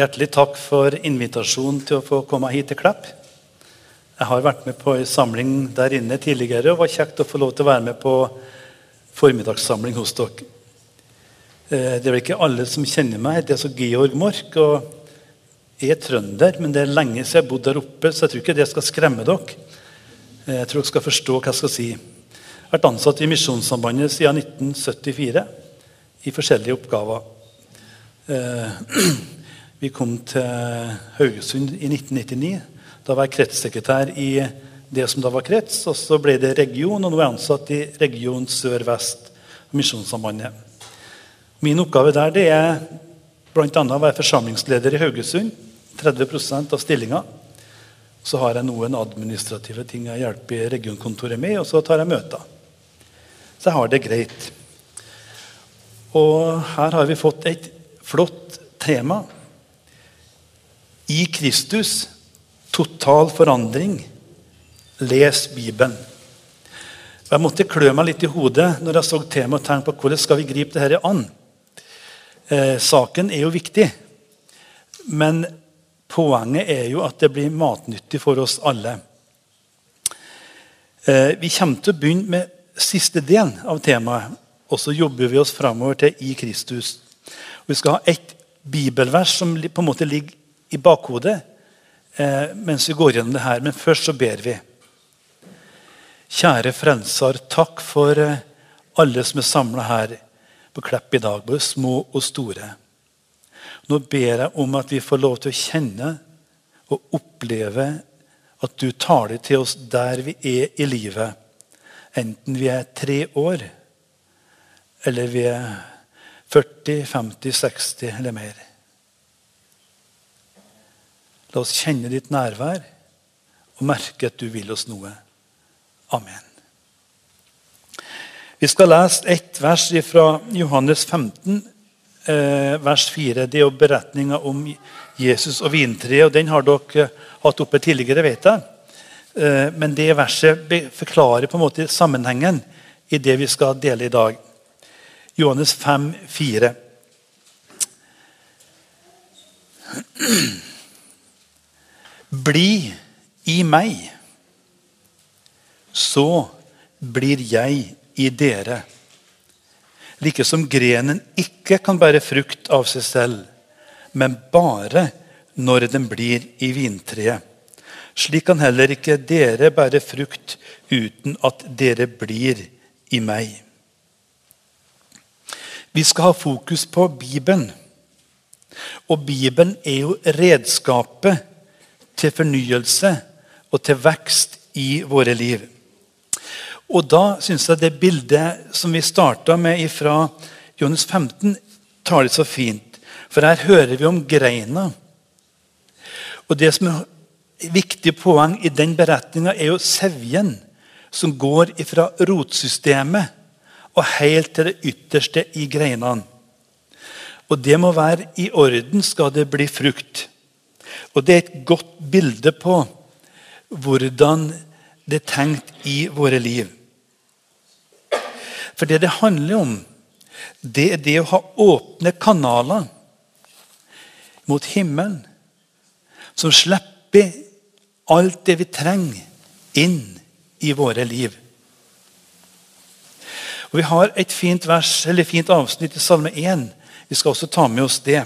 Hjertelig takk for invitasjonen til å få komme hit til Klepp. Jeg har vært med på en samling der inne tidligere, og var kjekt å få lov til å være med på formiddagssamling hos dere. Eh, det er vel ikke alle som kjenner meg. Det er så Georg Mork. og Jeg er trønder, men det er lenge siden jeg har bodd der oppe, så jeg tror ikke det skal skremme dere. Eh, jeg tror dere skal forstå hva jeg skal si. Jeg har vært ansatt i Misjonssambandet siden 1974 i forskjellige oppgaver. Vi kom til Haugesund i 1999. Da var jeg kretssekretær i det som da var krets. og Så ble det region, og nå er jeg ansatt i region sør-vest. Misjonssambandet. Min oppgave der det er bl.a. å være forsamlingsleder i Haugesund. 30% av stillinga. Så har jeg noen administrative ting jeg hjelper regionkontoret med, og så tar jeg møter. Så jeg har det greit. Og her har vi fått et flott tema i Kristus total forandring. Les Bibelen. Jeg måtte klø meg litt i hodet når jeg så temaet og tenkte på hvordan skal vi gripe dette an. Eh, saken er jo viktig, men poenget er jo at det blir matnyttig for oss alle. Eh, vi kommer til å begynne med siste delen av temaet, og så jobber vi oss framover til i Kristus. Og vi skal ha ett bibelvers som på en måte ligger i bakhodet eh, mens vi går gjennom det her. Men først så ber vi. Kjære Frelser, takk for eh, alle som er samla her på Klepp i dag, både små og store. Nå ber jeg om at vi får lov til å kjenne og oppleve at du taler til oss der vi er i livet. Enten vi er tre år, eller vi er 40, 50, 60 eller mer. La oss kjenne ditt nærvær og merke at du vil oss noe. Amen. Vi skal lese ett vers fra Johannes 15, eh, vers 4. Det er jo beretninga om Jesus og vintreet. og Den har dere hatt oppe tidligere, vet jeg. Eh, men det verset forklarer på en måte sammenhengen i det vi skal dele i dag. Johannes 5, 4. Bli i meg, så blir jeg i dere. Like som grenen ikke kan bære frukt av seg selv, men bare når den blir i vintreet. Slik kan heller ikke dere bære frukt uten at dere blir i meg. Vi skal ha fokus på Bibelen. Og Bibelen er jo redskapet til fornyelse og til vekst i våre liv. Og Da syns jeg det bildet som vi starta med fra Johannes 15, tar det så fint. For her hører vi om greina. Og Det som er viktig poeng i den beretninga, er jo sevjen som går fra rotsystemet og helt til det ytterste i greinene. Og det må være i orden skal det bli frukt. Og Det er et godt bilde på hvordan det er tenkt i våre liv. For det det handler om, det er det å ha åpne kanaler mot himmelen, som slipper alt det vi trenger, inn i våre liv. Og Vi har et fint, vers, eller fint avsnitt i Salme 1. Vi skal også ta med oss det.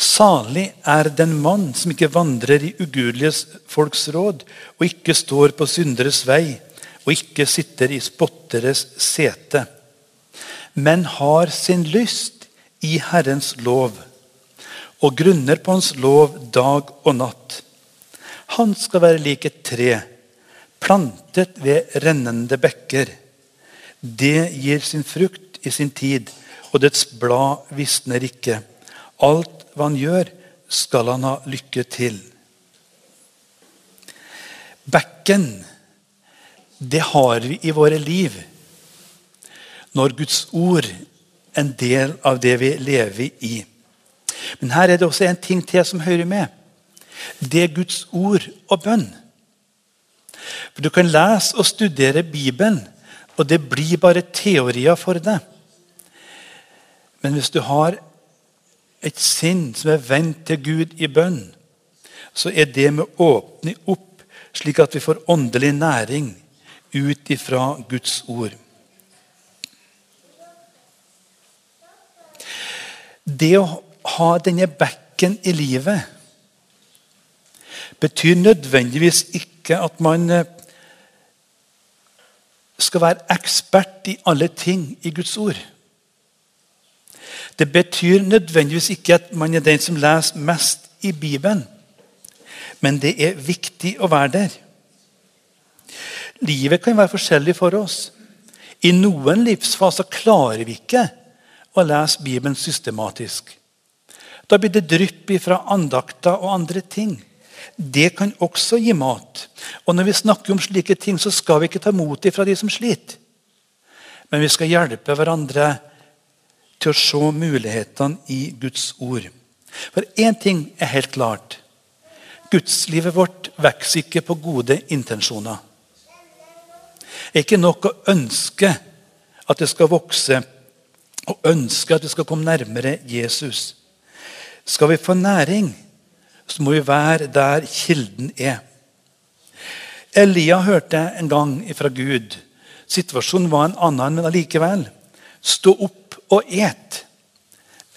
Salig er den mann som ikke vandrer i ugudelige folks råd, og ikke står på synderes vei, og ikke sitter i spotteres sete, men har sin lyst i Herrens lov, og grunner på Hans lov dag og natt. Han skal være lik et tre, plantet ved rennende bekker. Det gir sin frukt i sin tid, og dets blad visner ikke. Alt hva han gjør, skal han ha lykke til. Bekken, det har vi i våre liv når Guds ord en del av det vi lever i. Men her er det også en ting til som hører med. Det er Guds ord og bønn. For Du kan lese og studere Bibelen, og det blir bare teorier for deg. Men hvis du har et sinn som er vendt til Gud i bønn, så er det med å åpne opp, slik at vi får åndelig næring ut ifra Guds ord. Det å ha denne bekken i livet betyr nødvendigvis ikke at man eh, skal være ekspert i alle ting i Guds ord. Det betyr nødvendigvis ikke at man er den som leser mest i Bibelen. Men det er viktig å være der. Livet kan være forskjellig for oss. I noen livsfaser klarer vi ikke å lese Bibelen systematisk. Da blir det drypp fra andakter og andre ting. Det kan også gi mat. Og Når vi snakker om slike ting, så skal vi ikke ta mot fra de som sliter. Men vi skal hjelpe hverandre til å se mulighetene i Guds ord. For én ting er helt klart. Gudslivet vårt vokser ikke på gode intensjoner. Det er ikke nok å ønske at det skal vokse, og ønske at det skal komme nærmere Jesus. Skal vi få næring, så må vi være der kilden er. Elia hørte en gang fra Gud. Situasjonen var en annen, men allikevel. Stå opp og et,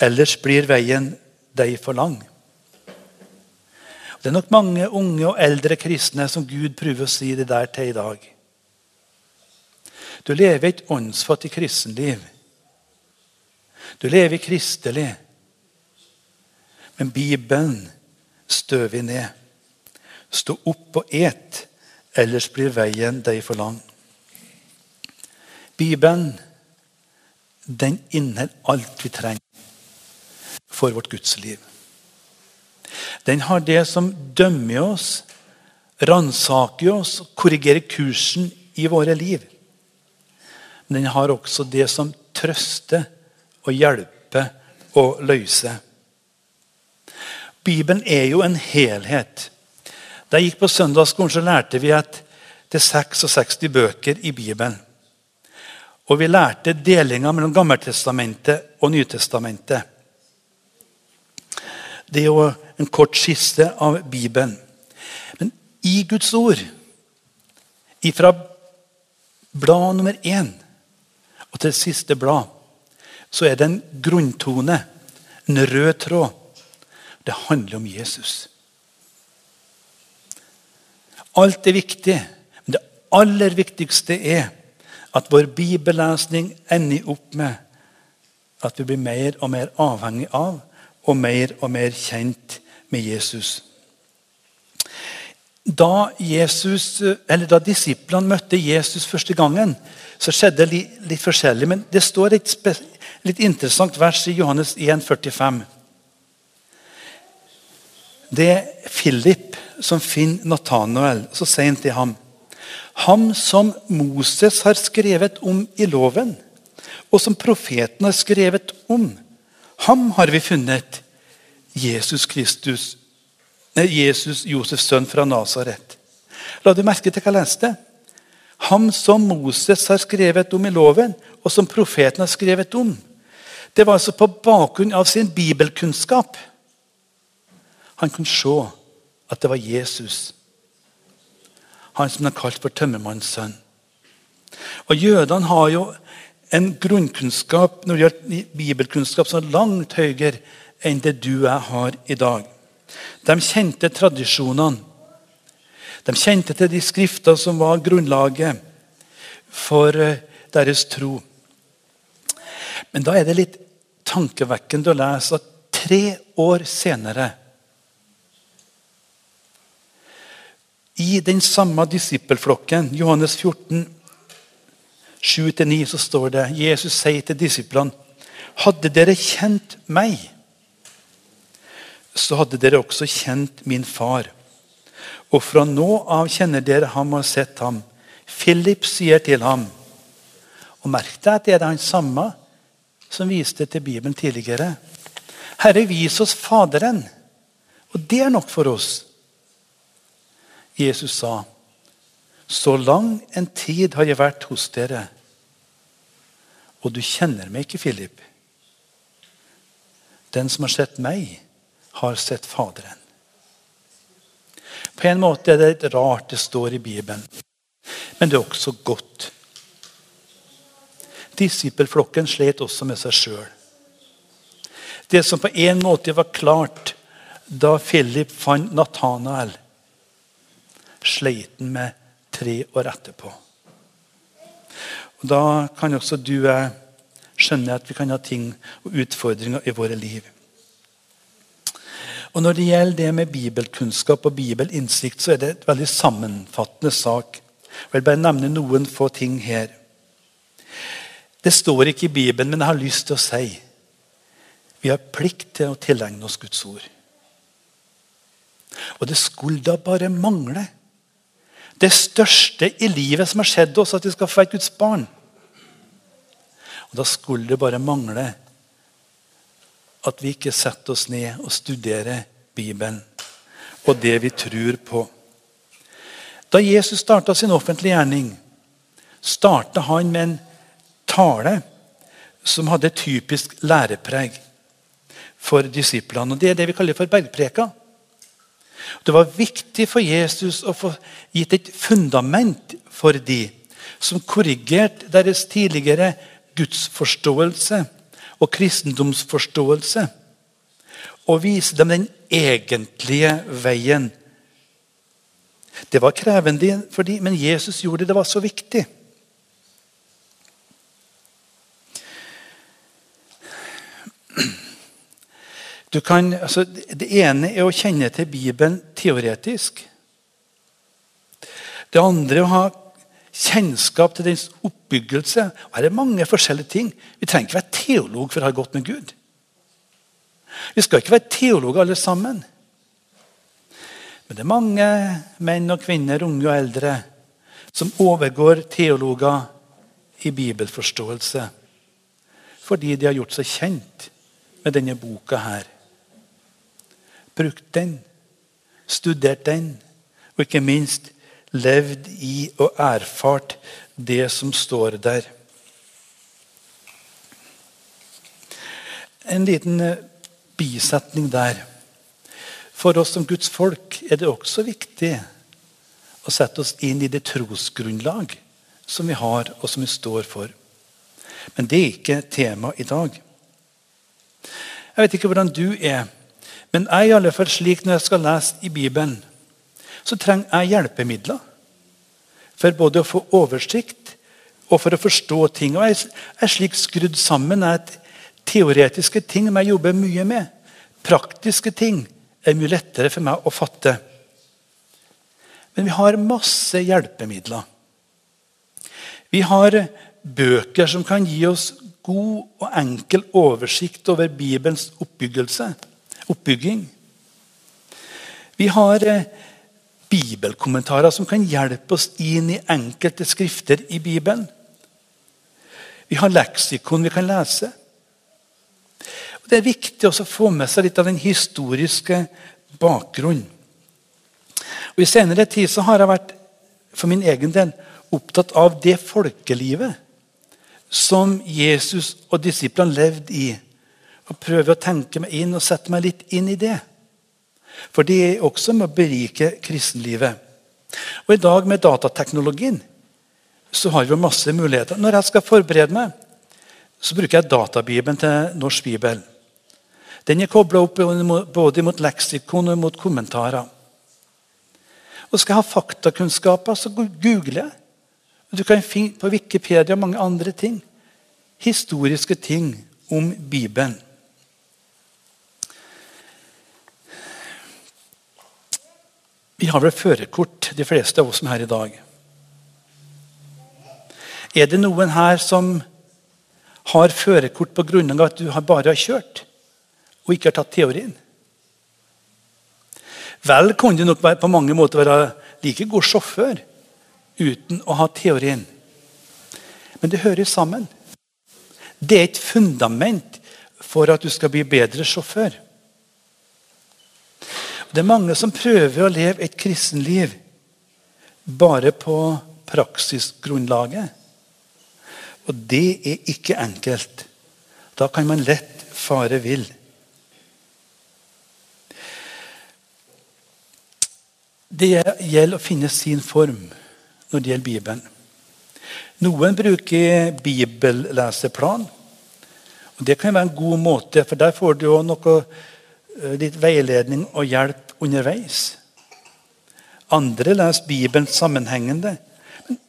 ellers blir veien deg for lang. Det er nok mange unge og eldre kristne som Gud prøver å si det der til i dag. Du lever et åndsfattig kristenliv. Du lever kristelig. Men Bibelen støver ned. Stå opp og et, ellers blir veien deg for lang. Bibelen den inneholder alt vi trenger for vårt gudsliv. Den har det som dømmer oss, ransaker oss, korrigerer kursen i våre liv. Men den har også det som trøster og hjelper og løser. Bibelen er jo en helhet. Da jeg gikk på søndagsskolen, så lærte vi at det er 66 bøker i Bibelen. Og vi lærte delinga mellom Gammeltestamentet og Nytestamentet. Det er jo en kort skisse av Bibelen. Men i Guds ord, ifra blad nummer én og til siste blad, så er det en grunntone, en rød tråd. Det handler om Jesus. Alt er viktig, men det aller viktigste er at vår bibellesning ender opp med at vi blir mer og mer avhengig av og mer og mer kjent med Jesus. Da, Jesus, da disiplene møtte Jesus første gangen, så skjedde det litt, forskjellig. Men det står et litt interessant vers i Johannes 1, 45. Det er Philip som finner Nathanael. Så sier han til ham Ham som Moses har skrevet om i loven, og som profeten har skrevet om. Ham har vi funnet. Jesus Kristus, Jesus Josefs sønn fra Nasaret. La du merke til hva jeg leste? Ham som Moses har skrevet om i loven, og som profeten har skrevet om. Det var altså på bakgrunn av sin bibelkunnskap. Han kunne se at det var Jesus. Han som er kalt for tømmermannens sønn. Og Jødene har jo en grunnkunnskap når det gjelder bibelkunnskap som er langt høyere enn det du og jeg har i dag. De kjente tradisjonene. De kjente til de skrifter som var grunnlaget for eh, deres tro. Men da er det litt tankevekkende å lese at tre år senere I den samme disippelflokken, Johannes 14, 7-9, så står det Jesus sier til disiplene Hadde dere kjent meg, så hadde dere også kjent min far. Og fra nå av kjenner dere ham og har sett ham. Philip sier til ham Og merk deg at det er han samme som viste til Bibelen tidligere. Herre, vis oss Faderen. Og det er nok for oss. Jesus sa, 'Så lang en tid har jeg vært hos dere, og du kjenner meg ikke, Philip.' Den som har sett meg, har sett Faderen. På en måte er det litt rart det står i Bibelen, men det er også godt. Disippelflokken slet også med seg sjøl. Det som på en måte var klart da Philip fant Nathanael, sleit han med tre år etterpå. Og Da kan også du skjønne at vi kan ha ting og utfordringer i våre liv. Og Når det gjelder det med bibelkunnskap og bibelinnsikt, så er det et veldig sammenfattende sak. Jeg vil bare nevne noen få ting her. Det står ikke i Bibelen, men jeg har lyst til å si vi har plikt til å tilegne oss Guds ord. Og det skulle da bare mangle. Det største i livet som har skjedd oss, at vi skal få et Guds barn. Og Da skulle det bare mangle at vi ikke setter oss ned og studerer Bibelen og det vi tror på. Da Jesus starta sin offentlige gjerning, starta han med en tale som hadde typisk lærepreg for disiplene. og Det er det vi kaller for bergpreka. Det var viktig for Jesus å få gitt et fundament for de som korrigerte deres tidligere gudsforståelse og kristendomsforståelse. Og vise dem den egentlige veien. Det var krevende for dem, men Jesus gjorde det. Det var så viktig. Kan, altså, det ene er å kjenne til Bibelen teoretisk. Det andre er å ha kjennskap til dens oppbyggelse. Og her er mange forskjellige ting. Vi trenger ikke være teolog for å ha godt med Gud. Vi skal ikke være teologer alle sammen. Men det er mange menn og kvinner, unge og eldre, som overgår teologer i bibelforståelse fordi de har gjort seg kjent med denne boka her brukt den, studert den, og ikke minst levd i og erfart det som står der. En liten eh, bisetning der. For oss som Guds folk er det også viktig å sette oss inn i det trosgrunnlag som vi har, og som vi står for. Men det er ikke tema i dag. Jeg vet ikke hvordan du er. Men jeg i alle fall slik når jeg skal lese i Bibelen, så trenger jeg hjelpemidler. For både å få oversikt og for å forstå ting. Og Jeg er slik skrudd sammen at teoretiske ting må jeg jobbe mye med. Praktiske ting er mye lettere for meg å fatte. Men vi har masse hjelpemidler. Vi har bøker som kan gi oss god og enkel oversikt over Bibelens oppbyggelse oppbygging. Vi har eh, bibelkommentarer som kan hjelpe oss inn i enkelte skrifter i Bibelen. Vi har leksikon vi kan lese. Og det er viktig å få med seg litt av den historiske bakgrunnen. Og I senere tid så har jeg vært for min egen del opptatt av det folkelivet som Jesus og disiplene levde i og prøver å tenke meg inn og sette meg litt inn i det. For det er også med å berike kristenlivet. Og I dag med datateknologien så har vi masse muligheter. Når jeg skal forberede meg, så bruker jeg databibelen til Norsk bibel. Den er kobla opp både mot leksikon og mot kommentarer. Og Skal jeg ha faktakunnskaper, så googler jeg. Du kan finne på Wikipedia og mange andre ting. Historiske ting om Bibelen. Vi har vel førerkort, de fleste av oss som er her i dag. Er det noen her som har førerkort på grunn av at du bare har kjørt og ikke har tatt teorien? Vel kan du nok på mange måter være like god sjåfør uten å ha teorien. Men det hører sammen. Det er et fundament for at du skal bli bedre sjåfør. Det er mange som prøver å leve et kristenliv bare på praksisgrunnlaget. Og det er ikke enkelt. Da kan man lett fare vill. Det gjelder å finne sin form når det gjelder Bibelen. Noen bruker bibelleseplan. og Det kan være en god måte, for der får du jo noe litt veiledning og hjelp underveis. Andre leser Bibelen sammenhengende. Men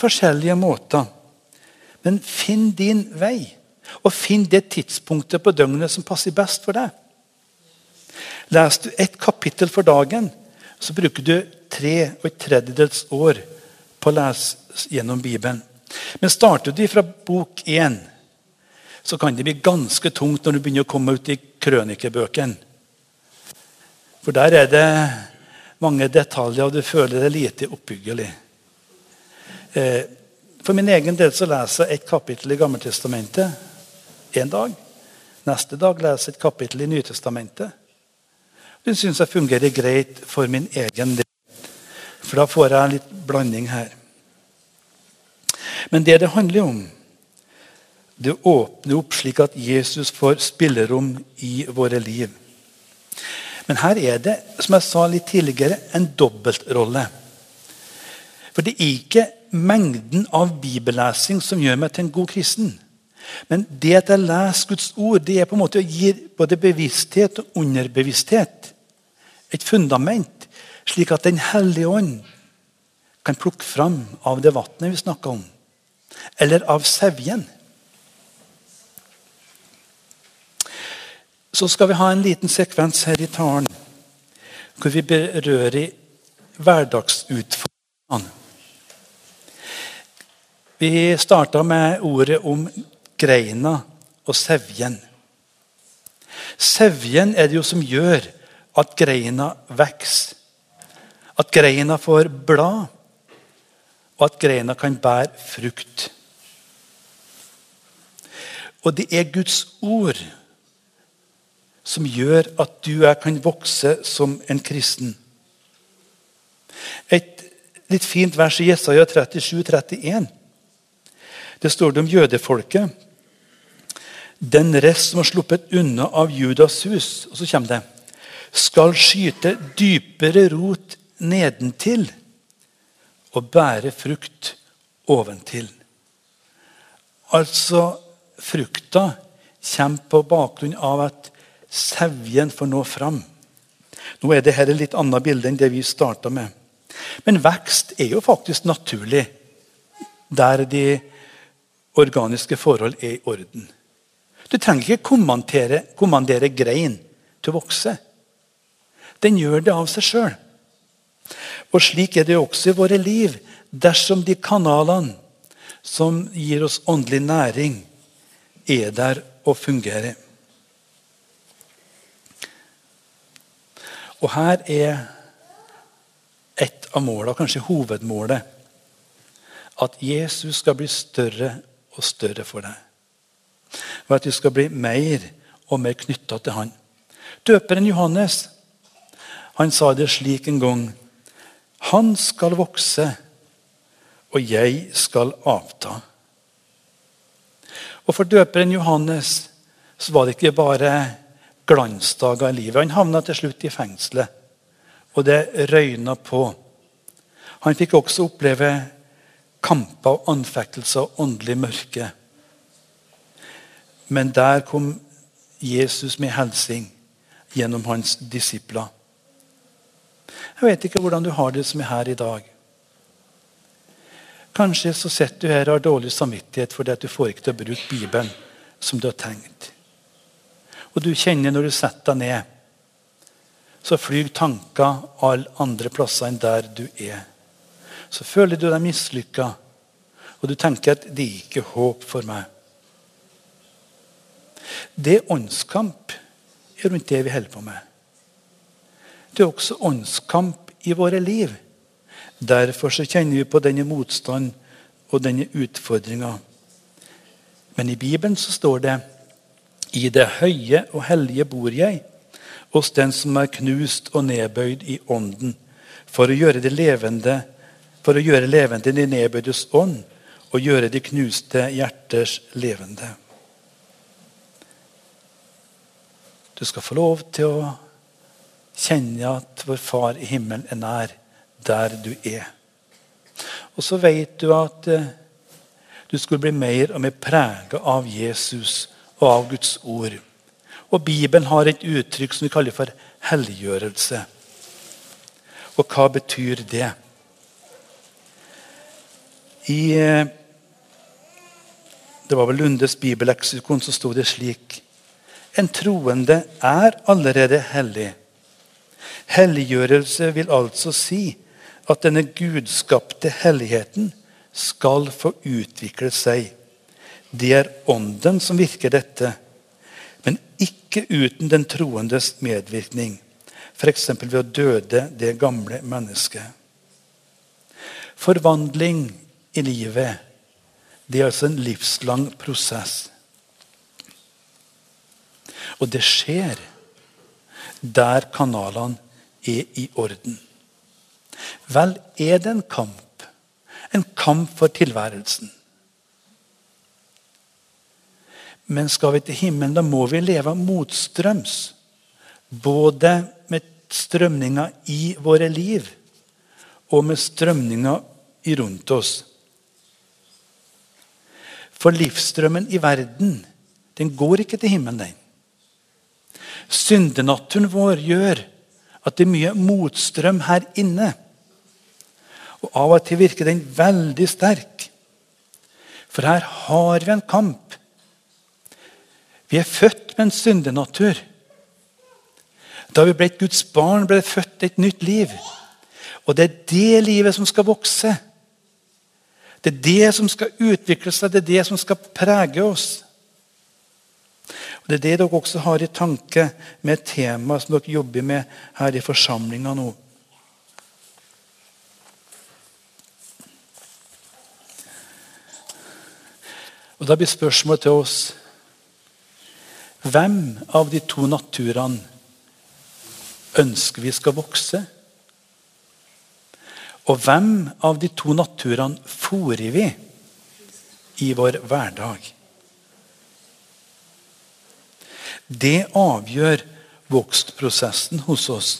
forskjellige måter. Men finn din vei, og finn det tidspunktet på døgnet som passer best for deg. Leser du ett kapittel for dagen, så bruker du tre og et tredjedels år på å lese gjennom Bibelen. Men starter du fra bok én, så kan det bli ganske tungt når du begynner å komme ut i krønikebøkene. For der er det mange detaljer, og du føler det lite oppbyggelig. Eh, for min egen del så leser jeg et kapittel i Gammeltestamentet én dag. Neste dag leser jeg et kapittel i Nytestamentet. Det syns jeg fungerer greit for min egen del. For da får jeg litt blanding her. Men det det handler om, det åpner opp slik at Jesus får spillerom i våre liv. Men her er det som jeg sa litt tidligere, en dobbeltrolle. For det er ikke mengden av bibellesing som gjør meg til en god kristen. Men det at jeg leser Guds ord, det er på en måte å gi både bevissthet og underbevissthet et fundament, slik at Den hellige ånd kan plukke fram av det vannet vi snakker om, eller av sevjen. Så skal vi ha en liten sekvens her i talen hvor vi berører hverdagsutfordringene. Vi starta med ordet om greina og sevjen. Sevjen er det jo som gjør at greina vokser. At greina får blad, og at greina kan bære frukt. Og det er Guds ord som gjør at du og jeg kan vokse som en kristen. Et litt fint vers i Jesaja 37, 31. Det står det om jødefolket. Den rest som har sluppet unna av Judas hus. Og så kommer det. Skal skyte dypere rot nedentil og bære frukt oventil. Altså, frukta kommer på bakgrunn av at sevjen får nå fram. Nå er det her et litt annet bilde enn det vi starta med. Men vekst er jo faktisk naturlig der de organiske forhold er i orden. Du trenger ikke kommandere, kommandere grein til å vokse. Den gjør det av seg sjøl. Og slik er det også i våre liv. Dersom de kanalene som gir oss åndelig næring, er der og fungerer. Og her er et av målene, kanskje hovedmålet, at Jesus skal bli større og større for deg. Og at du skal bli mer og mer knytta til han. Døperen Johannes han sa det slik en gang Han skal vokse, og jeg skal avta. Og For døperen Johannes så var det ikke bare glansdager i livet. Han havna til slutt i fengselet, og det røyna på. Han fikk også oppleve kamper og anfektelser og åndelig mørke. Men der kom Jesus med hilsing gjennom hans disipler. Jeg vet ikke hvordan du har det som er her i dag. Kanskje så sitter du her og har dårlig samvittighet fordi at du får ikke til å bruke Bibelen som du har tenkt. Og du kjenner når du setter deg ned, så flyr tanker alle andre plasser enn der du er. Så føler du deg mislykka, og du tenker at det er ikke håp for meg. Det er åndskamp rundt det vi holder på med. Det er også åndskamp i våre liv. Derfor så kjenner vi på denne motstand og denne utfordringa. Men i Bibelen så står det i det høye og hellige bor jeg, hos den som er knust og nedbøyd i ånden, for å gjøre det levende, for å gjøre levende de nedbøydes ånd, og gjøre de knuste hjerters levende. Du skal få lov til å kjenne at vår Far i himmelen er nær der du er. Og så vet du at eh, du skulle bli mer og mer prega av Jesus og av Guds ord. Og Bibelen har et uttrykk som vi kaller for helliggjørelse. Og hva betyr det? I eh, det var vel Lundes bibelleksikon så sto det slik En troende er allerede hellig. Helliggjørelse vil altså si at denne gudskapte helligheten skal få utvikle seg. Det er Ånden som virker dette, men ikke uten den troendes medvirkning. F.eks. ved å døde det gamle mennesket. Forvandling i livet det er altså en livslang prosess. Og det skjer der kanalene er i orden. Vel er det en kamp. En kamp for tilværelsen. Men skal vi til himmelen, da må vi leve motstrøms. Både med strømninger i våre liv og med strømninger rundt oss. For livsstrømmen i verden den går ikke til himmelen. den. Syndenaturen vår gjør at det er mye motstrøm her inne. Og Av og til virker den veldig sterk. For her har vi en kamp. Vi er født med en syndenatur. Da vi ble et Guds barn, ble det født et nytt liv. Og det er det livet som skal vokse. Det er det som skal utvikle seg, det er det som skal prege oss. Og Det er det dere også har i tanke med temaet som dere jobber med her i forsamlinga nå. Og Da blir spørsmålet til oss Hvem av de to naturene ønsker vi skal vokse? Og hvem av de to naturene fòrer vi i vår hverdag? Det avgjør vokstprosessen hos oss.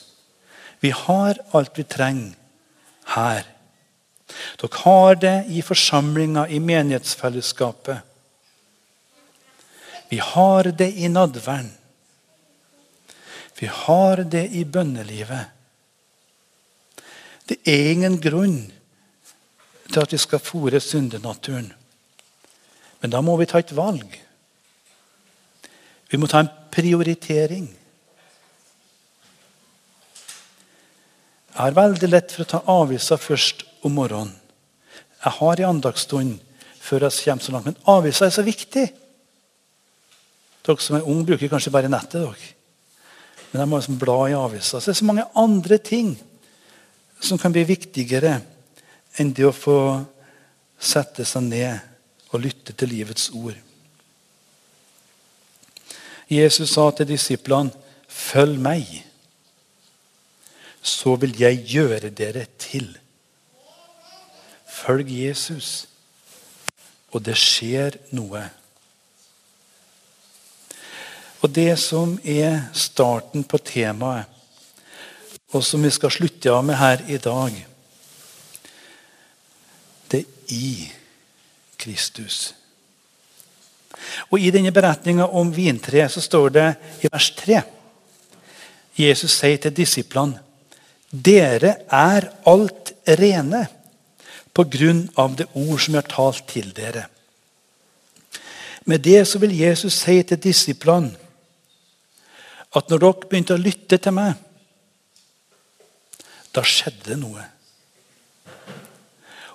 Vi har alt vi trenger her. Dere har det i forsamlinga, i menighetsfellesskapet. Vi har det i nadværen. Vi har det i bønnelivet. Det er ingen grunn til at vi skal fòre syndenaturen. Men da må vi ta et valg. Vi må ta en prioritering. Jeg har veldig lett for å ta avisa først om morgenen. Jeg har en andagsstund før jeg kommer så langt. Men avisa er så viktig. Dere som er unge, bruker kanskje bare nettet. dere. Men jeg må liksom bla i avisa. Så det er så mange andre ting som kan bli viktigere enn det å få sette seg ned og lytte til livets ord. Jesus sa til disiplene, 'Følg meg, så vil jeg gjøre dere til.' Følg Jesus, og det skjer noe. Og Det som er starten på temaet, og som vi skal slutte av med her i dag, det er i Kristus. Og I denne beretninga om vintreet så står det i vers 3 Jesus sier til disiplene dere er alt rene på grunn av det ord som jeg har talt til dere. Med det så vil Jesus si til disiplene at når dere begynte å lytte til meg, da skjedde det noe.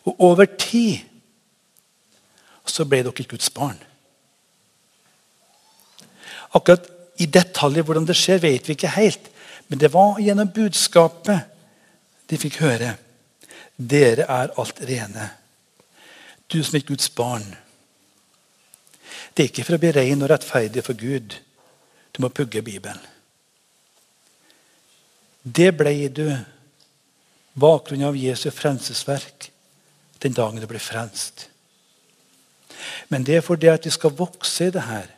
Og over tid så ble dere Guds barn. Akkurat i detaljer hvordan det skjer, vet vi ikke helt. Men det var gjennom budskapet de fikk høre. Dere er alt rene. Du som er Guds barn. Det er ikke for å bli ren og rettferdig for Gud. Du må pugge Bibelen. Det ble du bakgrunnen av Jesu frelsesverk den dagen du ble frelst. Men det er for det at vi skal vokse i det her.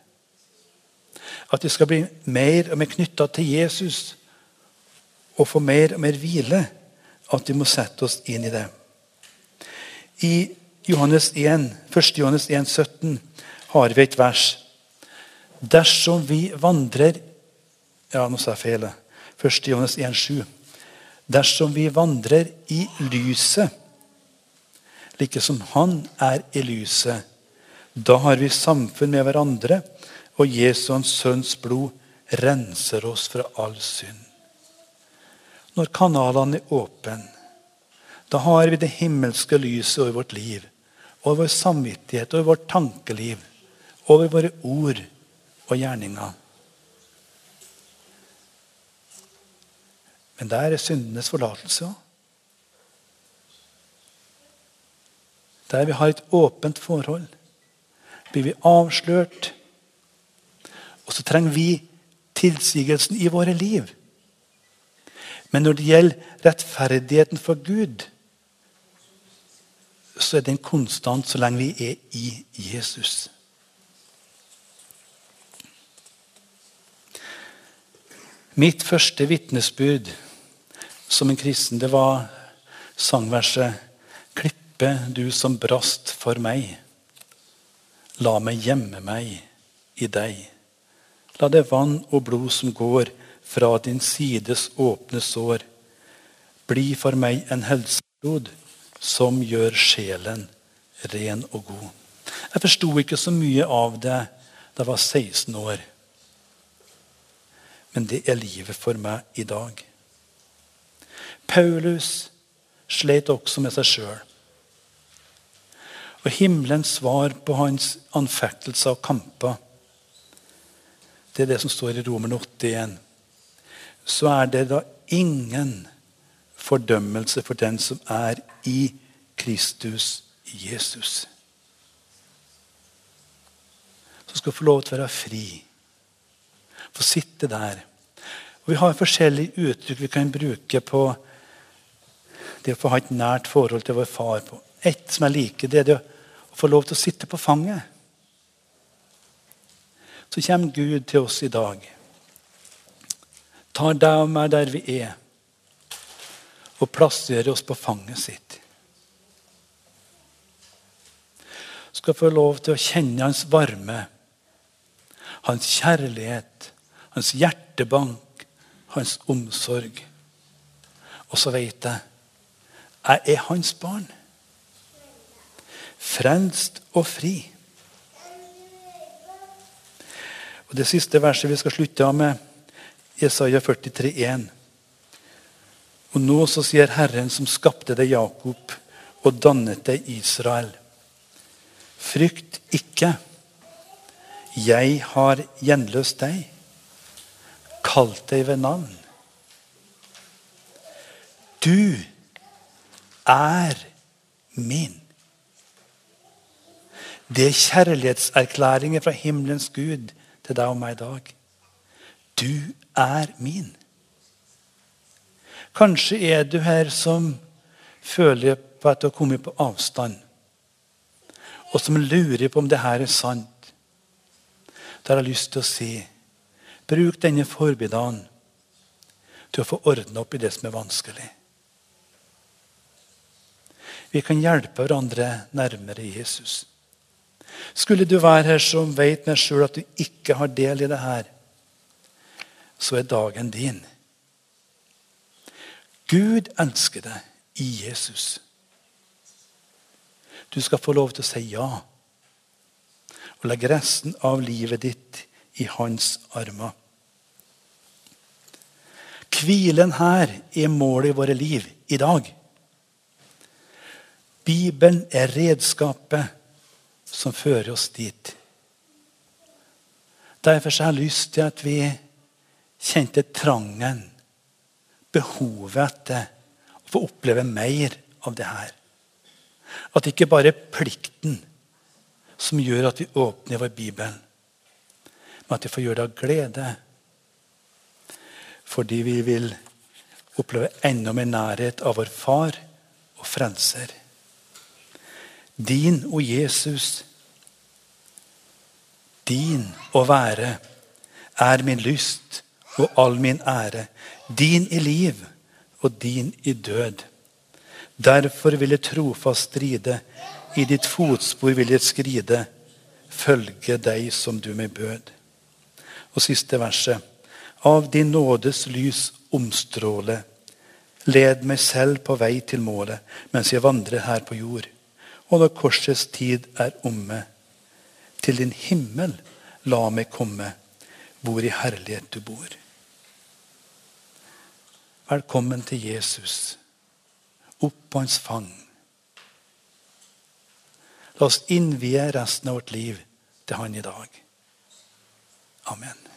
At vi skal bli mer og mer knytta til Jesus. og få mer og mer hvile at vi må sette oss inn i det. I Johannes 1, 1. Johannes 1, 17 har vi et vers. Dersom vi vandrer Ja, nå sa jeg feil. 1. Johannes 1, 7. Dersom vi vandrer i lyset, like som Han er i lyset, da har vi samfunn med hverandre, og Jesu Hans Sønns blod renser oss fra all synd. Når kanalene er åpne, da har vi det himmelske lyset over vårt liv, over vår samvittighet, over vårt tankeliv, over våre ord og gjerninger. Men der er syndenes forlatelse òg. Der vi har et åpent forhold, blir vi avslørt. Og så trenger vi tilsigelsen i våre liv. Men når det gjelder rettferdigheten for Gud, så er den konstant så lenge vi er i Jesus. Mitt første vitnesbyrd som en kristen, det var sangverset 'Klippe du som brast for meg'. La meg gjemme meg i deg. La det vann og blod som går fra din sides åpne sår, bli for meg en helseblod som gjør sjelen ren og god. Jeg forsto ikke så mye av det da jeg var 16 år. Men det er livet for meg i dag. Paulus slet også med seg sjøl. Og himmelens svar på hans anfektelser og kamper, det er det som står i Romer 81. Så er det da ingen fordømmelse for den som er i Kristus Jesus. Som skal få lov til å være fri. Få sitte der. Og Vi har forskjellige uttrykk vi kan bruke på det å få ha et nært forhold til vår far. på. Et som jeg liker, det er det å få lov til å sitte på fanget. Så kommer Gud til oss i dag. Tar deg og meg der vi er og plasserer oss på fanget sitt. Skal få lov til å kjenne hans varme, hans kjærlighet, hans hjertebank, hans omsorg. Og så vet jeg jeg er hans barn. Frelst og fri. Og Det siste verset vi skal slutte av med, Jesaja 43, 43,1. Og nå så sier Herren som skapte deg, Jakob, og dannet deg, Israel. Frykt ikke. Jeg har gjenløst deg, kalt deg ved navn. Du er min. Det er kjærlighetserklæringer fra himmelens Gud til deg og meg i dag. Du er min. Kanskje er du her som føler på at du har kommet på avstand, og som lurer på om det her er sant. Da har jeg lyst til å si bruk denne formiddagen til å få ordna opp i det som er vanskelig. Vi kan hjelpe hverandre nærmere Jesus. Skulle du være her som vet med sjøl at du ikke har del i det her, så er dagen din. Gud elsker deg i Jesus. Du skal få lov til å si ja og legge resten av livet ditt i hans armer. Hvilen her er målet i våre liv i dag. Bibelen er redskapet som fører oss dit. Derfor har jeg lyst til at vi kjente trangen behovet etter å få oppleve mer av det her. At det ikke bare er plikten som gjør at vi åpner vår Bibel, men at vi får gjøre det av glede. Fordi vi vil oppleve enda mer nærhet av vår Far og Frelser. Din, og Jesus, din å være er min lyst og all min ære. Din i liv og din i død. Derfor vil jeg trofast stride, i ditt fotspor vil jeg skride, følge deg som du meg bød. Og siste verset. Av din nådes lys omstråle, led meg selv på vei til målet mens jeg vandrer her på jord. Og når korsets tid er omme, til din himmel la meg komme, hvor i herlighet du bor. Velkommen til Jesus, opp på hans fang. La oss innvie resten av vårt liv til han i dag. Amen.